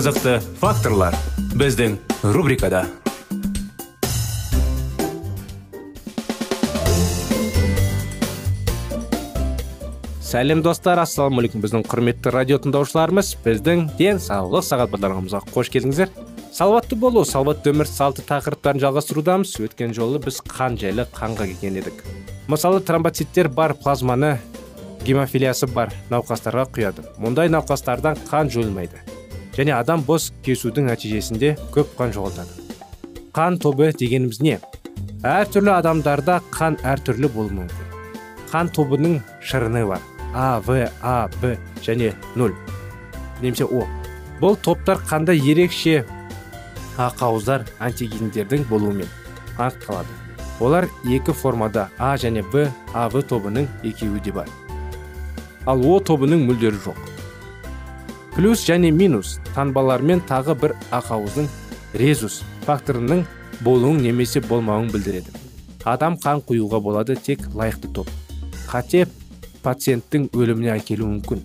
Қызықты факторлар біздің рубрикада. Сәлем достар. Ассалаумағалейкум біздің құрметті радио тыңдаушыларымыз біздің денсаулық сағат бағдарламамызға қош келдіңіздер. Салауатты болу салауатты өмір салты тақырыптарын жалғастырудамыз. Өткен жолы біз қан жайлы қанға келген едік. Мысалы тромбоциттер бар плазманы гемофилиясы бар науқастарға құяды. Мұндай науқастардан қан жойылмайды. Және адам бос кесудің нәтижесінде көп қан жоғалтады. Қан тобы дегеніміз не? Әртүрлі адамдарда қан әртүрлі болуы мүмкін. Қан тобының шырыны бар. А в а б және 0 немесе о. Бұл топтар қанда ерекше ақауыздар антигендердің болуымен анықталады. Олар екі формада а және б ав тобының екеуі де бар. Ал о тобының мүлдері жоқ. Плюс және минус таңбалармен тағы бір ақауыздың резус факторының болуын немесе болмауын білдіреді. Адам қан құюға болады тек лайықты топ. Қате пациенттің өліміне әкелуі мүмкін.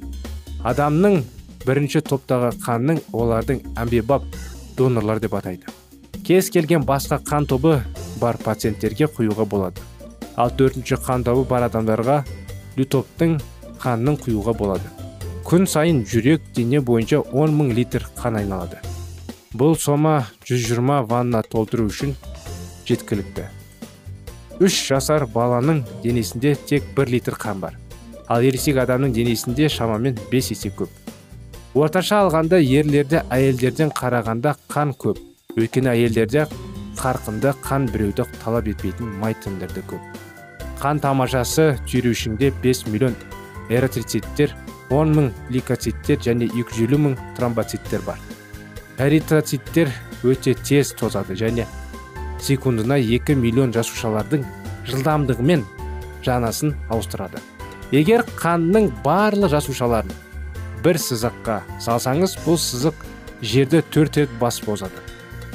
Адамның бірінші топтағы қанның олардың әмбебап донорлар деп атайды. Кез келген басқа қан тобы бар пациенттерге құюға болады. Ал төртінші қан тобы бар адамдарға лютоптың қанның құюға болады. Күн сайын жүрек дене бойынша 10 мың литр қан айналады. Бұл сома 120 ванна толтыру үшін жеткілікті. Үш жасар баланың денесінде тек 1 литр қан бар. Ал ересек адамның денесінде шамамен 5 есе көп. Орташа алғанда ерлерде әйелдерден қарағанда қан көп. Өйткені әйелдерде қарқынды қан біреуді талап етпейтін май тіндерді көп. Қан тамашасы түйреуішіңде 5 миллион эритроциттер 10 мың лейкоциттер және 250 мың тромбоциттер бар. Эритроциттер өте тез тозады және секундына 2 миллион жасушалардың жылдамдығымен жанасын ауыстырады. Егер қанның барлық жасушаларын бір сызыққа салсаңыз бұл сызық жерді төрт рет басып озады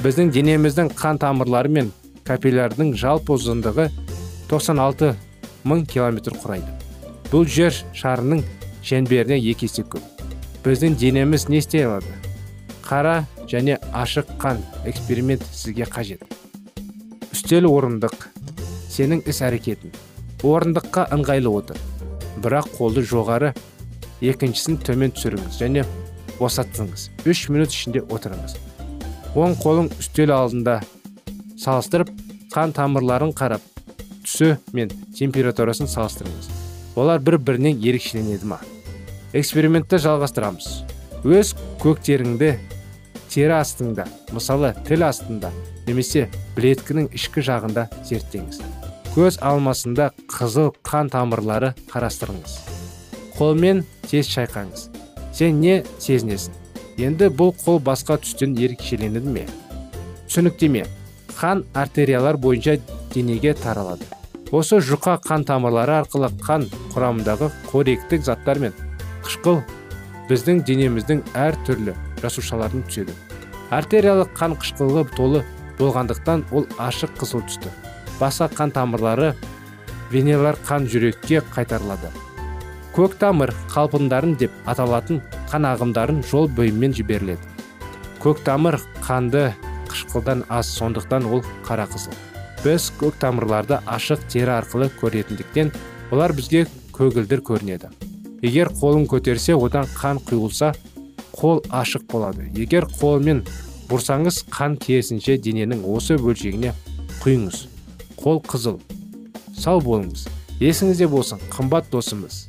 біздің денеміздің қан тамырлары мен капиллярдың жалпы ұзындығы 96 мың километр құрайды. Бұл жер шарының шеңберіне екі есе көп. Біздің денеміз не істей алады? Қара және ашық қан эксперимент сізге қажет. Үстел орындық. Сенің іс әрекетің. Орындыққа ыңғайлы отыр. Бірақ қолды жоғары екіншісін төмен түсіріңіз және босатыңыз үш минут ішінде отырыңыз. Оң қолың үстел алдында. Салыстырып қан тамырларын қарап түсі мен температурасын салыстырыңыз. Олар бір бірінен ерекшеленеді ма? Экспериментті жалғастырамыз. Өз көктеріңді тері астында мысалы тіл астында немесе білеткінің ішкі жағында зерттеңіз. Көз алмасында қызыл қан тамырлары қарастырыңыз. Қолмен тез шайқаңыз. Сен не сезінесің? Енді бұл қол басқа түстен ерекшеленеді ме? Түсініктеме. Қан артериялар бойынша денеге таралады. Осы жұқа қан тамырлары арқылы қан құрамындағы қоректік заттар мен қышқыл біздің денеміздің әр түрлі жасушаларына түседі. Артериялық қан қышқылы толы болғандықтан ол ашық қызыл түсті. Басқа қан тамырлары венелар қан жүрекке қайтарылады. Көк тамыр қалпындарын деп аталатын қан ағымдарын жол бойымен жіберіледі. Көк тамыр қанды қышқылдан аз сондықтан ол қара қызыл. Біз көк тамырларды ашық тері арқылы көретіндіктен олар бізге көгілдір көрінеді. Егер қолын көтерсе одан қан құйылса қол ашық болады. Егер қолмен бұрсаңыз қан керісінше дененің осы бөлшегіне құйыңыз. Қол қызыл. Сау болыңыз. Есіңізде болсын қымбат досымыз.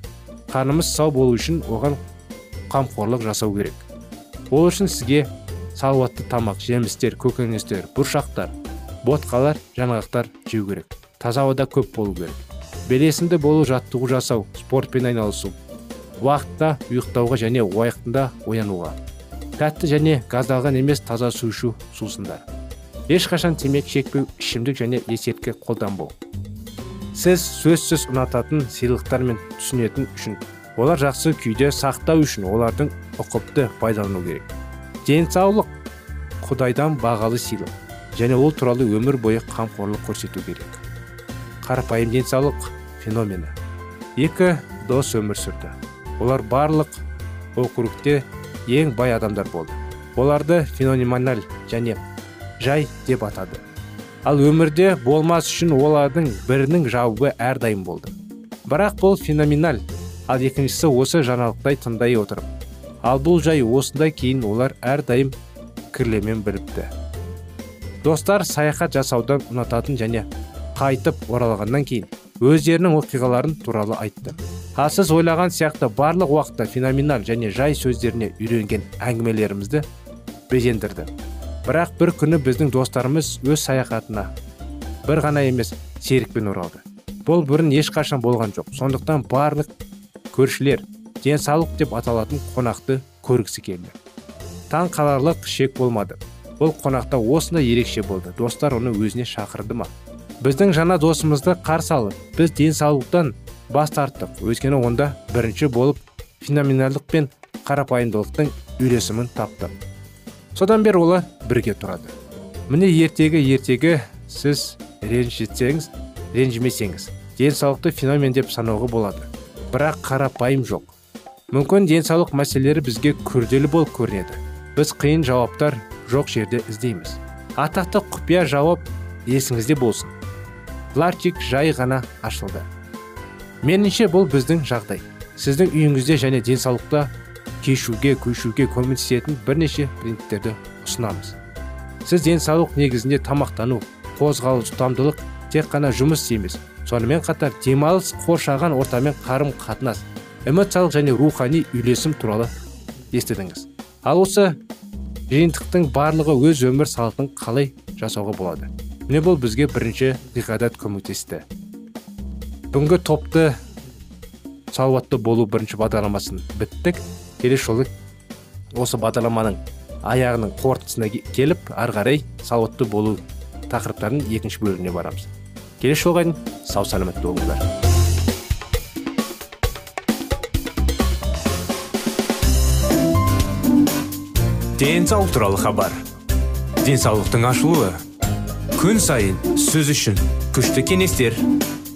Қанымыз сау болу үшін оған қамқорлық жасау керек. Ол үшін сізге салауатты тамақ жемістер көкөністер бұршақтар ботқалар жаңғақтар жеу керек. Таза ауада көп болу керек. Белесімді болу жаттығу жасау спортпен айналысу уақытта ұйықтауға және уақытында оянуға тәтті және газдалған емес таза су ішу сусындар. Ешқашан темекі шекпеу ішімдік және есірткі қолданбау. Сіз сөзсіз ұнататын сыйлықтармен түсінетін үшін олар жақсы күйде сақтау үшін олардың ұқыпты пайдалану керек. Денсаулық құдайдан бағалы сыйлық және ол туралы өмір бойы қамқорлық көрсету керек. Қарапайым денсаулық феномені. Екі дос өмір сүрді. Олар барлық округте ең бай адамдар болды. Оларды феноменаль және жай деп атады. Ал өмірде болмас үшін олардың бірінің жауабы әрдайым болды. Бірақ бұл феноменаль ал екіншісі осы жаңалықтай тыңдай отырып ал бұл жай осындай кейін олар әрдайым кірлемен біліпті. Достар саяхат жасаудан ұнататын және қайтып оралғаннан кейін өздерінің оқиғаларын туралы айтты. Ал сіз ойлаған сияқты барлық уақытта феноменаль және жай сөздеріне үйренген әңгімелерімізді безендірді. Бірақ бір күні біздің достарымыз өз саяхатына бір ғана емес серікпен оралды. Бұл бұрын ешқашан болған жоқ. Сондықтан барлық көршілер денсаулық деп аталатын қонақты көргісі келді. Таң қаларлық шек болмады. Бұл қонақта осындай ерекше болды. Достар оны өзіне шақырды ма? Біздің жаңа досымызды қарсы алып біз денсаулықтан бас тарттық. Өйткені онда бірінші болып феноменалдық пен қарапайымдылықтың үйлесімін тапты. Содан бері олар бірге тұрады. Міне ертегі ертегі сіз ренжітсеңіз ренжімесеңіз денсаулықты феномен деп санауға болады. Бірақ қарапайым жоқ. Мүмкін денсаулық мәселелері бізге күрделі болып көрінеді. Біз қиын жауаптар жоқ жерде іздейміз. Атақты құпия жауап есіңізде болсын. Ларчик жай ғана ашылды. Меніңше бұл біздің жағдай. Сіздің үйіңізде және денсаулықта кешуге көшуге көмектесетін бірнеше принциптерді ұсынамыз. Сіз денсаулық негізінде тамақтану қозғалыс ұстамдылық тек қана жұмыс емес сонымен қатар демалыс қоршаған ортамен қарым қатынас эмоциялық және рухани үйлесім туралы естідіңіз. Ал осы жиынтықтың барлығы өз өмір салтын қалай жасауға болады? Міне бұл бізге бірінші ғиғадат көмектесті. Бүгінгі топты салауатты болу бірінші бағдарламасын біттік. Келесі жолы осы бағдарламаның аяғының қорытындысына келіп ары қарай салауатты болу тақырыптарының екінші бөлігіне барамыз. Келесі жолға дейін сау саламат болыңыздар. Денсаулық туралы хабар. Денсаулықтың ашылуы. Күн сайын сөз үшін күшті кеңестер.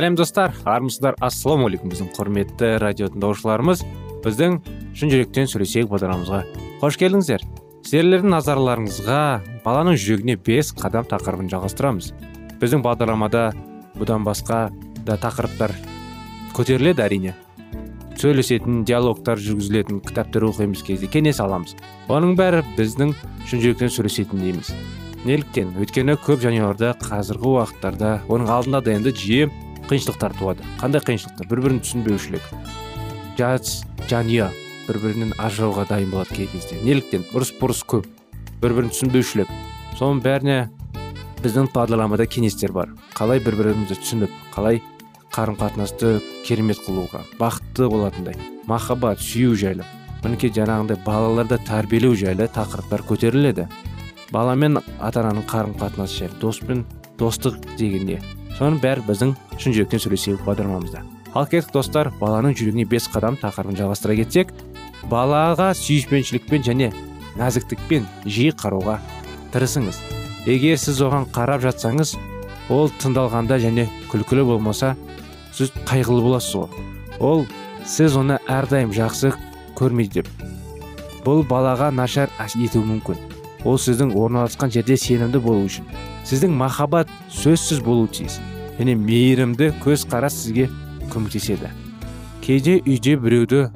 Сәлем достар. Армысыздар. Ассалаумағалейкум біздің құрметті радио тыңдаушыларымыз. Біздің шын жүректен сөйлесейік бағдарламамызға. Қош келдіңіздер. Сіздерлердің назарларыңызға баланың жүрегіне бес қадам тақырыбын жалғастырамыз. Біздің бағдарламада бұдан басқа да тақырыптар көтеріледі әрине. Сөйлесетін диалогтар жүргізілетін кітаптар оқимыз кезде кеңес аламыз. Оның бәрі біздің шын жүректен сөйлесетін дейміз. Неліктен? Өйткені көп жанұяларда қазіргі уақыттарда оның алдында да енді жиі қиыншылықтар туады. Қандай қиыншылықтар? Бір бірін түсінбеушілік. Жас жанұя бір бірінен ажырауға дайын болады кей кезде. Неліктен? Ұрыс бұрыс көп. Бір бірін түсінбеушілік. Соның бәріне біздің бағдарламада кеңестер бар. Қалай бір бірімізді түсініп қалай қарым қатынасты керемет қылуға бақытты болатындай. Махаббат сүю жайлы. Мінекей жаңағындай балаларды тәрбиелеу жайлы тақырыптар көтеріледі. Бала мен ата ананың қарым қатынасы жайлы дос пен достық деген не соның бәрі біздің шын жүректен сөйлесейік бағдарламамызда. Ал кеттік достар баланың жүрегіне бес қадам тақырыбын жалғастыра кетсек балаға сүйіспеншілікпен және нәзіктікпен жиі қарауға тырысыңыз. Егер сіз оған қарап жатсаңыз ол тыңдалғанда және күлкілі болмаса сіз қайғылы боласыз ғой. Ол сіз оны әрдайым жақсы көрмейді деп. Бұл балаға нашар етуі мүмкін. Ол сіздің орналасқан жерде сенімді болу үшін. Сіздің махаббат сөзсіз болуы тиіс. Және мейірімді көз қарас сізге көмектеседі. Кейде үйде біреуді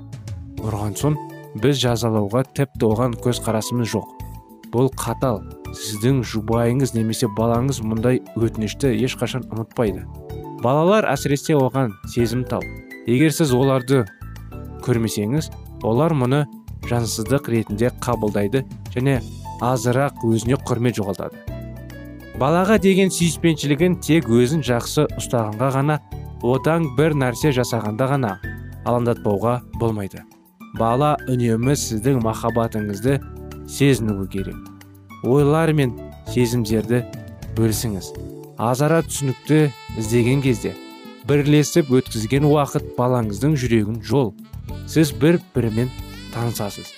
ұрған соң біз жазалауға тіпті оған көз қарасымыз жоқ. Бұл қатал. Сіздің жұбайыңыз немесе балаңыз мұндай өтінішті ешқашан ұмытпайды. Балалар әсіресе оған сезімтал егер сіз оларды көрмесеңіз олар мұны жансыздық ретінде қабылдайды және азырақ өзіне құрмет жоғалтады. Балаға деген сүйіспеншілігін тек өзін жақсы ұстағанға ғана одан бір нәрсе жасағанда ғана алаңдатпауға болмайды. Бала үнемі сіздің махаббатыңызды сезінуі керек. Ойлар мен сезімдерді бөлісіңіз. Азара түсінікті іздеген кезде бірлесіп өткізген уақыт балаңыздың жүрегін жол. Сіз бір бірімен танысасыз.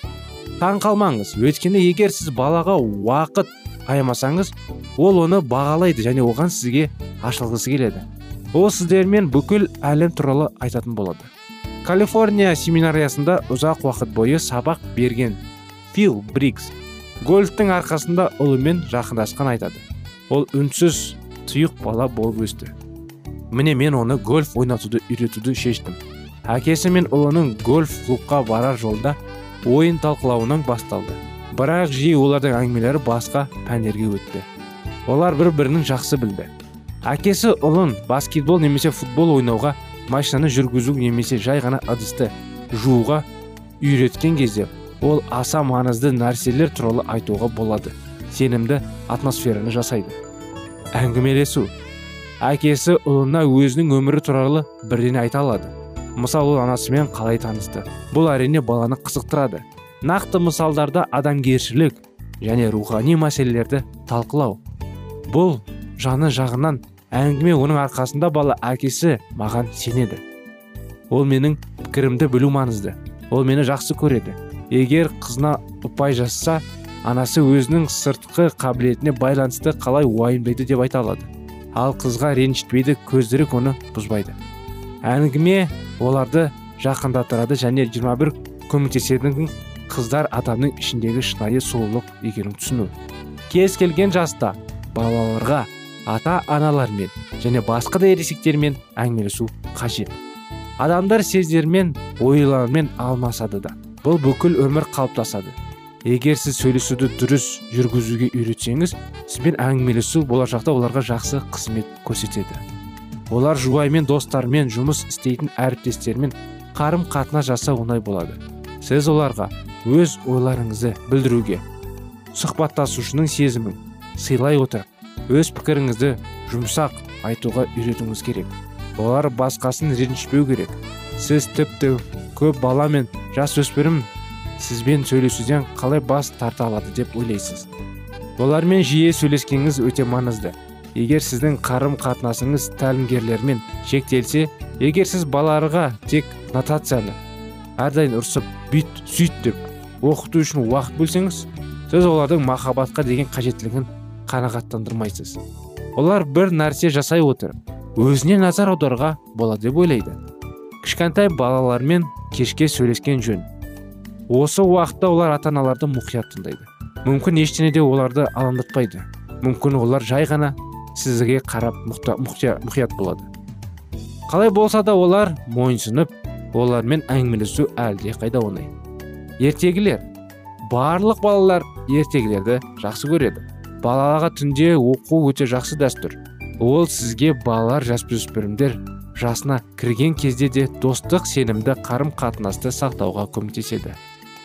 Таң қалмаңыз. Өйткені егер сіз балаға уақыт аямасаңыз ол оны бағалайды және оған сізге ашылғысы келеді. Ол сіздермен бүкіл әлем туралы айтатын болады. Калифорния семинариясында ұзақ уақыт бойы сабақ берген фил брикс гольфтің арқасында ұлымен жақындасқан айтады. Ол үнсіз тұйық бала болып өсті. Міне мен оны гольф ойнатуды үйретуді шештім. Әкесі мен ұлының гольф клубқа барар жолда ойын талқылауынан басталды. Бірақ жиі олардың әңгімелері басқа пәндерге өтті. Олар бір бірінің жақсы білді. Әкесі ұлын баскетбол немесе футбол ойнауға машинаны жүргізу немесе жай ғана ыдысты жууға үйреткен кезде ол аса маңызды нәрселер туралы айтуға болады. Сенімді атмосфераны жасайды. Әңгімелесу. Әкесі ұлына өзінің өмірі туралы бірдеңе айта алады. Мысалы ол анасымен қалай танысты. Бұл әрине баланы қызықтырады. Нақты мысалдарда адамгершілік және рухани мәселелерді талқылау. Бұл жаны жағынан әңгіме оның арқасында бала әкесі маған сенеді. Ол менің пікірімді білу маңызды. Ол мені жақсы көреді. Егер қызына ұпай жасса анасы өзінің сыртқы қабілетіне байланысты қалай уайымдайды деп айта алады. Ал қызға ренжітпейді көздірік оны бұзбайды. Әңгіме оларды жақындаттырады және 21 көмектесетін қыздар адамның ішіндегі шынайы сұлулық екенін түсіну. Кез келген жаста балаларға ата аналармен және басқа да ересектермен әңгімелесу қажет. Адамдар сездермен ойлармен алмасады да бұл бүкіл өмір қалыптасады. Егер сіз сөйлесуді дұрыс жүргізуге үйретсеңіз сізбен әңгімелесу болашақта оларға жақсы қызмет көрсетеді. Олар жұбаймен достармен жұмыс істейтін әріптестермен қарым қатынас жасау оңай болады. Сіз оларға өз ойларыңызды білдіруге сұхбаттасушының сезімін сыйлай отырып өз пікіріңізді жұмсақ айтуға үйретуіңіз керек. Олар басқасын ренжітпеу керек. Сіз тіпті көп бала мен жас өспірім сізбен сөйлесуден қалай бас тарта алады деп ойлайсыз. Олармен жиі сөйлескеніңіз өте маңызды. Егер сіздің қарым қатынасыңыз тәлімгерлермен шектелсе егер сіз балаларға тек нотацияны әрдайым ұрсып бүйт сөйт деп оқыту үшін уақыт бөлсеңіз сіз олардың махаббатқа деген қажеттілігін қанағаттандырмайсыз. Олар бір нәрсе жасай отырып өзіне назар аударуға болады деп ойлайды. Кішкентай балалармен кешке сөйлескен жөн. Осы уақытта олар ата аналарды мұқият тыңдайды. Мүмкін ештеңе де оларды алаңдатпайды. Мүмкін олар жай ғана сізге қарап мұқият болады. Қалай болса да олар мойынсұнып олармен әңгімелесу әлде қайда оңай. Ертегілер барлық балалар ертегілерді жақсы көреді. Балаға түнде оқу өте жақсы дәстүр. Ол сізге балалар жасөспірімдер жасына кірген кезде де достық сенімді қарым қатынасты сақтауға көмектеседі.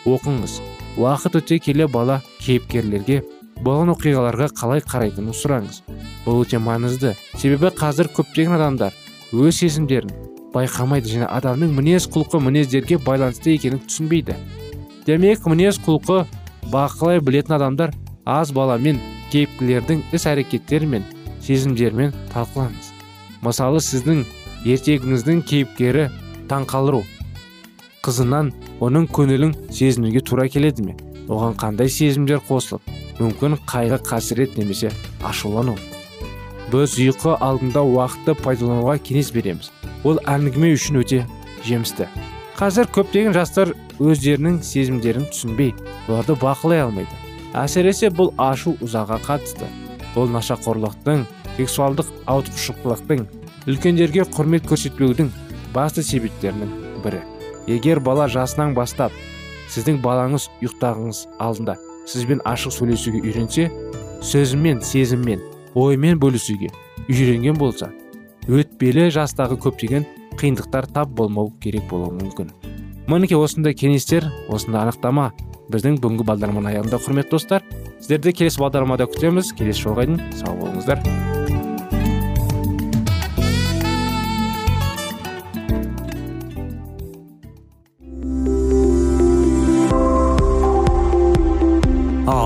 Оқыңыз. Уақыт өте келе бала кейіпкерлерге болған оқиғаларға қалай қарайтынын сұраңыз. Бұл өте маңызды. Себебі қазір көптеген адамдар өз сезімдерін байқамайды және адамның мінез құлқы мінездерге байланысты екенін түсінбейді. Демек мінез құлқы бақылай білетін адамдар аз баламен кейіпкерлердің іс әрекеттері мен сезімдерімен талқылаңыз мысалы сіздің ертегіңіздің кейіпкері таңқалдыру қызынан оның көңілін сезінуге тура келеді ме? Оған қандай сезімдер қосылып мүмкін қайғы қасірет немесе ашулану? Біз ұйқы алдында уақытты пайдалануға кеңес береміз. Ол әңгіме үшін өте жемісті. Қазір көптеген жастар өздерінің сезімдерін түсінбей оларды бақылай алмайды. Әсіресе бұл ашу ұзаға қатысты. Бұл нашақорлықтың сексуалдық ауытқушылықтың үлкендерге құрмет көрсетпеудің басты себептерінің бірі. Егер бала жасынан бастап сіздің балаңыз ұйықтағыңыз алдында сізбен ашық сөйлесуге үйренсе сөзімен сезіммен оймен бөлісуге үйренген болса өтпелі жастағы көптеген қиындықтар тап болмау керек болуы мүмкін. Мінекей осындай кеңестер осындай анықтама біздің бүгінгі бағдарламаның аяғында құрметті достар. Сіздерді келесі бағдарламада күтеміз. Келесі жолға дейін сау болыңыздар.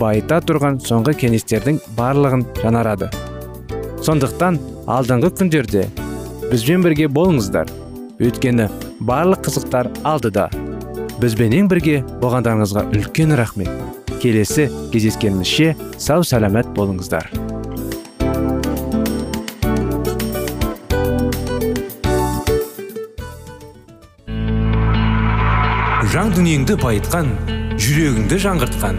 байыта тұрған соңғы кеңестердің барлығын жаңарады сондықтан алдыңғы күндерде бізбен бірге болыңыздар. Өйткені барлық қызықтар алдыда. Бізбенен бірге болғандарыңызға үлкен рахмет. Келесі кездескенімізше сау сәлемет болыңыздар. Жан дүниеңді байытқан жүрегіңді жаңғыртқан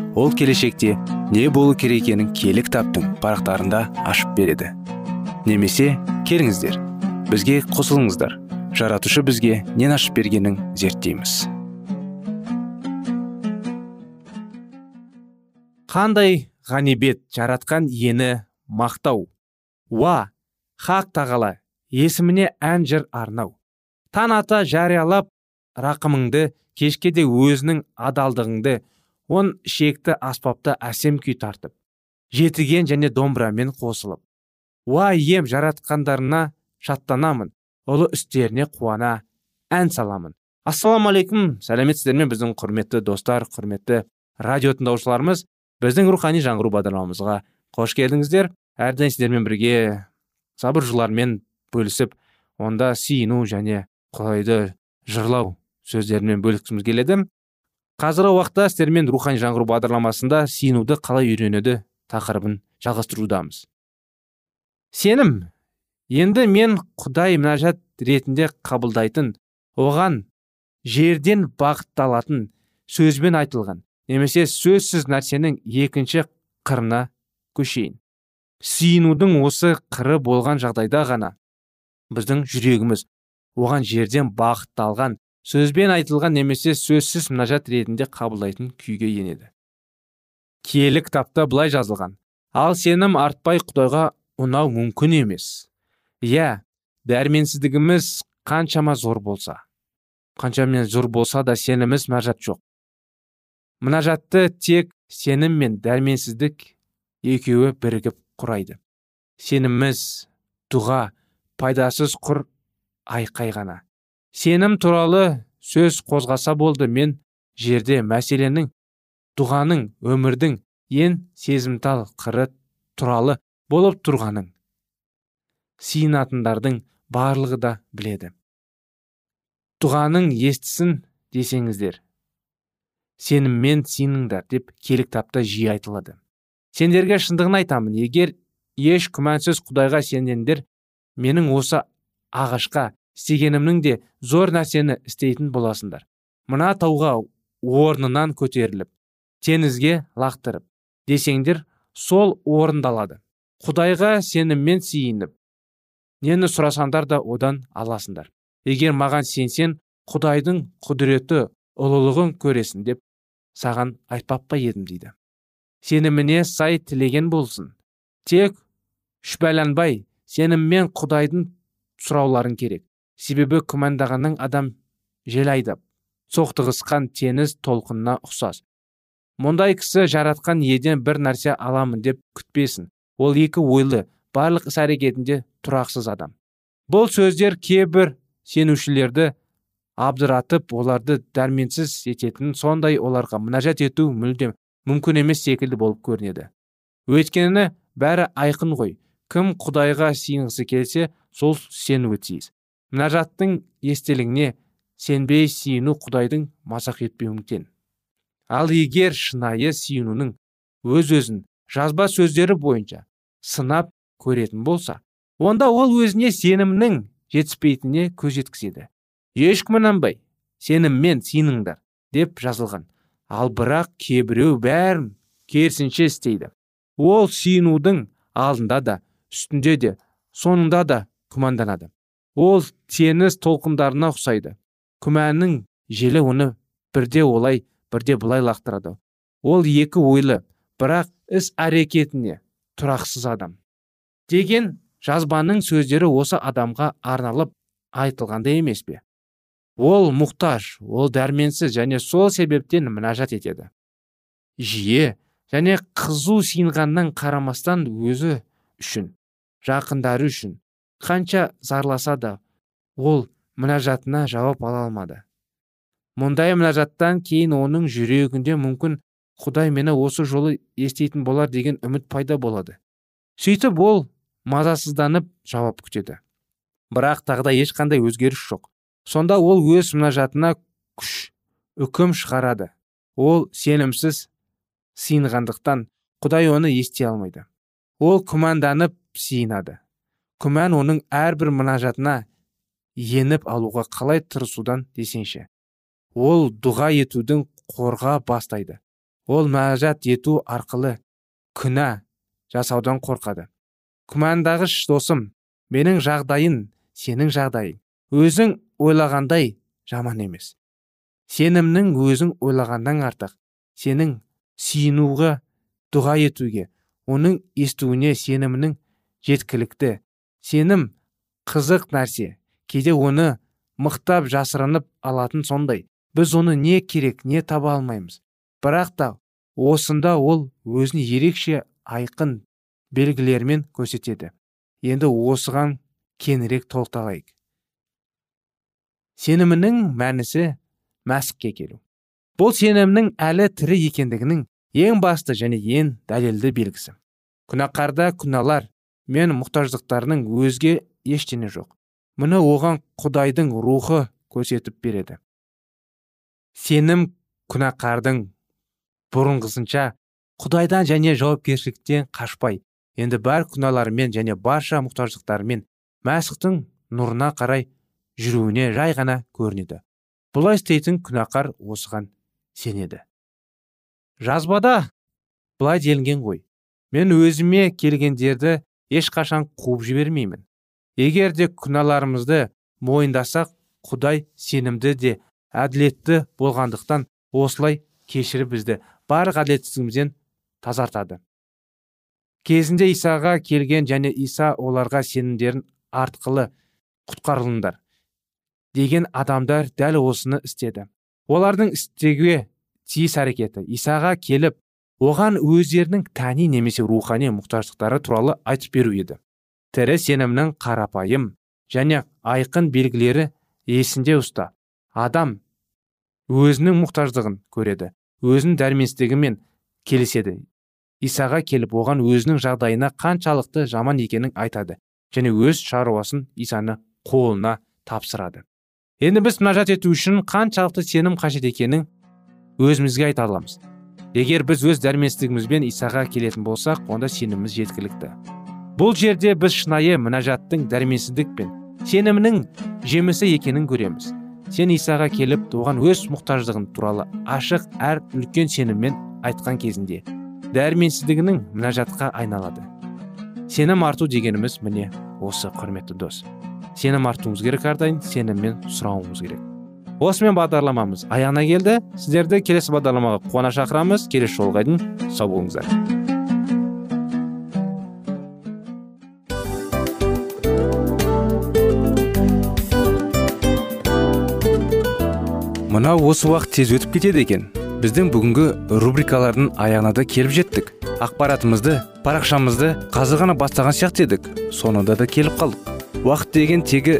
ол келешекте не болу керек екенін кітаптың парақтарында ашып береді. Немесе келіңіздер бізге қосылыңыздар. Жаратушы бізге нен ашып бергенін зерттейміз қандай ғанибет жаратқан ені мақтау? Уа хақ тағала есіміне ән жыр арнау. Таң ата жариялап рақымыңды кешке де өзінің адалдығыңды он шекті аспапта әсем күй тартып жетіген және домбырамен қосылып уа ием жаратқандарына шаттанамын ұлы істеріне қуана ән саламын ассалаумағалейкум сәлеметсіздер ме біздің құрметті достар құрметті радио тыңдаушыларымыз біздің рухани жаңғыру бағдарламамызға қош келдіңіздер. Әрдайым сіздермен бірге сабыр жырлармен бөлісіп онда сүйіну және құдайды жырлау сөздерімен бөліскіміз келеді. Қазіргі уақытта сіздермен рухани жаңғыру бағдарламасында сүйінуді қалай үйренеді тақырыбын жалғастырудамыз. Сенім. Енді мен құдай мінәжат ретінде қабылдайтын оған жерден бағытталатын сөзбен айтылған немесе сөзсіз нәрсенің екінші қырына көшейін. Сүйінудің осы қыры болған жағдайда ғана біздің жүрегіміз оған жерден бағытталған сөзбен айтылған немесе сөзсіз мінәжат ретінде қабылдайтын күйге енеді. Киелі кітапта былай жазылған. Ал сенім артпай құдайға ұнау мүмкін емес. Иә дәрменсіздігіміз қаншама зор болса қаншамен зор болса да сеніміз мәжат жоқ. Мінәжатты тек сенім мен дәрменсіздік екеуі бірігіп құрайды. Сеніміміз дұға пайдасыз құр айқай ғана. Сенім туралы сөз қозғаса болды мен жерде мәселенің дұғаның өмірдің ең сезімтал қыры туралы болып тұрғанын сиынатындардың барлығы да біледі. Дұғаның естісін десеңіздер сеніммен сеніңдер деп келік тапта жиі айтылады. Сендерге шындығын айтамын. Егер еш күмәнсіз құдайға сенгендер менің осы ағашқа істегенімнің де зор нәрсені істейтін боласыңдар. Мына тауға орнынан көтеріліп теңізге лақтырып десеңдер сол орындалады. Құдайға сеніммен сиініп нені сұрасаңдар да одан аласыңдар. Егер маған сенсен құдайдың құдіреті ұлылығын көресің деп саған айтпап па едім дейді. Сеніміне сай тілеген болсын. Тек шүбәланбай сеніммен құдайдың сұрауларын керек. Себебі күмәндағанның адам жел айдап соқтығысқан теңіз толқынына ұқсас. Мұндай кісі жаратқан еден бір нәрсе аламын деп күтпесін. Ол екі ойлы барлық іс әрекетінде тұрақсыз адам бұл сөздер кейбір сенушілерді абдыратып оларды дәрменсіз ететін сондай оларға мінәжат ету мүлдем мүмкін емес секілді болып көрінеді. Өйткені бәрі айқын ғой. Кім құдайға сиынғысы келсе сол сенуі тиіс. Мінәжаттың естелігіне сенбей сиыну құдайдың мазақ етпеуі ал егер шынайы сүйінуінің өз өзін жазба сөздері бойынша сынап көретін болса онда ол өзіне сенімнің жетіспейтініне көз жеткізеді. Еш күмәнданбай сеніммен сеніңдер деп жазылған. Ал бірақ кейбіреу бәрін керісінше істейді. Ол сүйінудің алдында да үстінде де соңында да күмәнданады. Ол теңіз толқындарына ұқсайды. Күмәннің желі оны бірде олай бірде былай лақтырады. Ол екі ойлы бірақ іс әрекетіне тұрақсыз адам. Деген жазбаның сөздері осы адамға арналып айтылғандай емес пе? Ол мұқтаж ол дәрменсіз және сол себептен мінәжат етеді. Жиі және қызу сиынғаннан қарамастан өзі үшін жақындары үшін қанша зарласа да ол мінәжатына жауап ала алмады. Мұндай мінәжаттан кейін оның жүрегінде мүмкін құдай мені осы жолы естейтін болар деген үміт пайда болады сөйтіп ол мазасызданып жауап күтеді. Бірақ тағда ешқандай өзгеріс жоқ. Сонда ол өз мұнажатына күш үкім шығарады. Ол сенімсіз сиынғандықтан құдай оны ести алмайды. Ол күмәнданып сиынады. Күмән оның әрбір мұнажатына еніп алуға қалай тырысудан десеңші. Ол дұға етудің қорға бастайды. Ол мәжат ету арқылы күнә жасаудан қорқады. Күмәндағыш досым менің жағдайын сенің жағдайың. Өзің ойлағандай жаман емес. Сенімнің өзің ойлағандан артық. Сенің сүйінуға дұға етуге оның естуіне сенімнің жеткілікті сенім қызық нәрсе. Кейде оны мықтап жасырынып алатын сондай. Біз оны не керек не таба алмаймыз. Бірақ та осында ол өзін ерекше айқын белгілермен көрсетеді. Енді осыған кеңірек тоқталайық сенімінің мәнісі мәсіхке келу. Бұл сенімнің әлі тірі екендігінің ең басты және ең дәлелді белгісі. Күнәқарда күнәлар мен мұқтаждықтарының өзге ештеңе жоқ. Мұны оған құдайдың рухы көрсетіп береді. Сенім күнәқардың бұрынғысынша құдайдан және жауапкершіліктен қашпай. Енді бар күнәларымен және барша мұқтаждықтарымен мәсіхтің нұрына қарай жүруіне жай ғана көрінеді. Бұлай істейтін күнәқар осыған сенеді. Жазбада былай делінген ғой. Мен өзіме келгендерді ешқашан қуып жібермеймін. Егер де күнәларымызды мойындасақ құдай сенімді де әділетті болғандықтан осылай кешіріп бізді барлық әділетсіздігімізден тазартады. Кезінде исаға келген және иса оларға сенімдерін артқылы құтқарылыңдар деген адамдар дәл осыны істеді. Олардың істеуге тиіс әрекеті. Исаға келіп оған өздерінің тәни немесе рухани мұқтаждықтары туралы айтып беру еді. Тірі сенімнің қарапайым және айқын белгілері есінде ұста. Адам өзінің мұқтаждығын көреді өзінің дәрменсіздігімен келіседі. Исаға келіп оған өзінің жағдайына қаншалықты жаман екенін айтады және өз шаруасын исаны қолына тапсырады. Енді біз мінәжат ету үшін қаншалықты сенім қажет екенін өзімізге айта аламыз. Егер біз өз дәрменсіздігімізбен исаға келетін болсақ онда сеніміміз жеткілікті. Бұл жерде біз шынайы мінәжаттың дәрменсіздік пен сенімнің жемісі екенін көреміз. Сен исаға келіп оған өз мұқтаждығын туралы ашық әр үлкен сеніммен айтқан кезінде дәрменсіздігінің мінәжатқа айналады. Сенім арту дегеніміз міне осы құрметті дос. Сенім артуымыз керек әрдайым сеніммен сұрауымыз керек. Осымен бағдарламамыз аяғына келді. Сіздерді келесі бағдарламаға қуана шақырамыз. Келесі жолға дейін сау болыңыздар. Мынау осы уақыт тез өтіп кетеді екен. Біздің бүгінгі рубрикалардың аяғына да келіп жеттік. Ақпаратымызды парақшамызды қазір ғана бастаған сияқты едік. Соңында да келіп қалдық. Уақыт деген тегі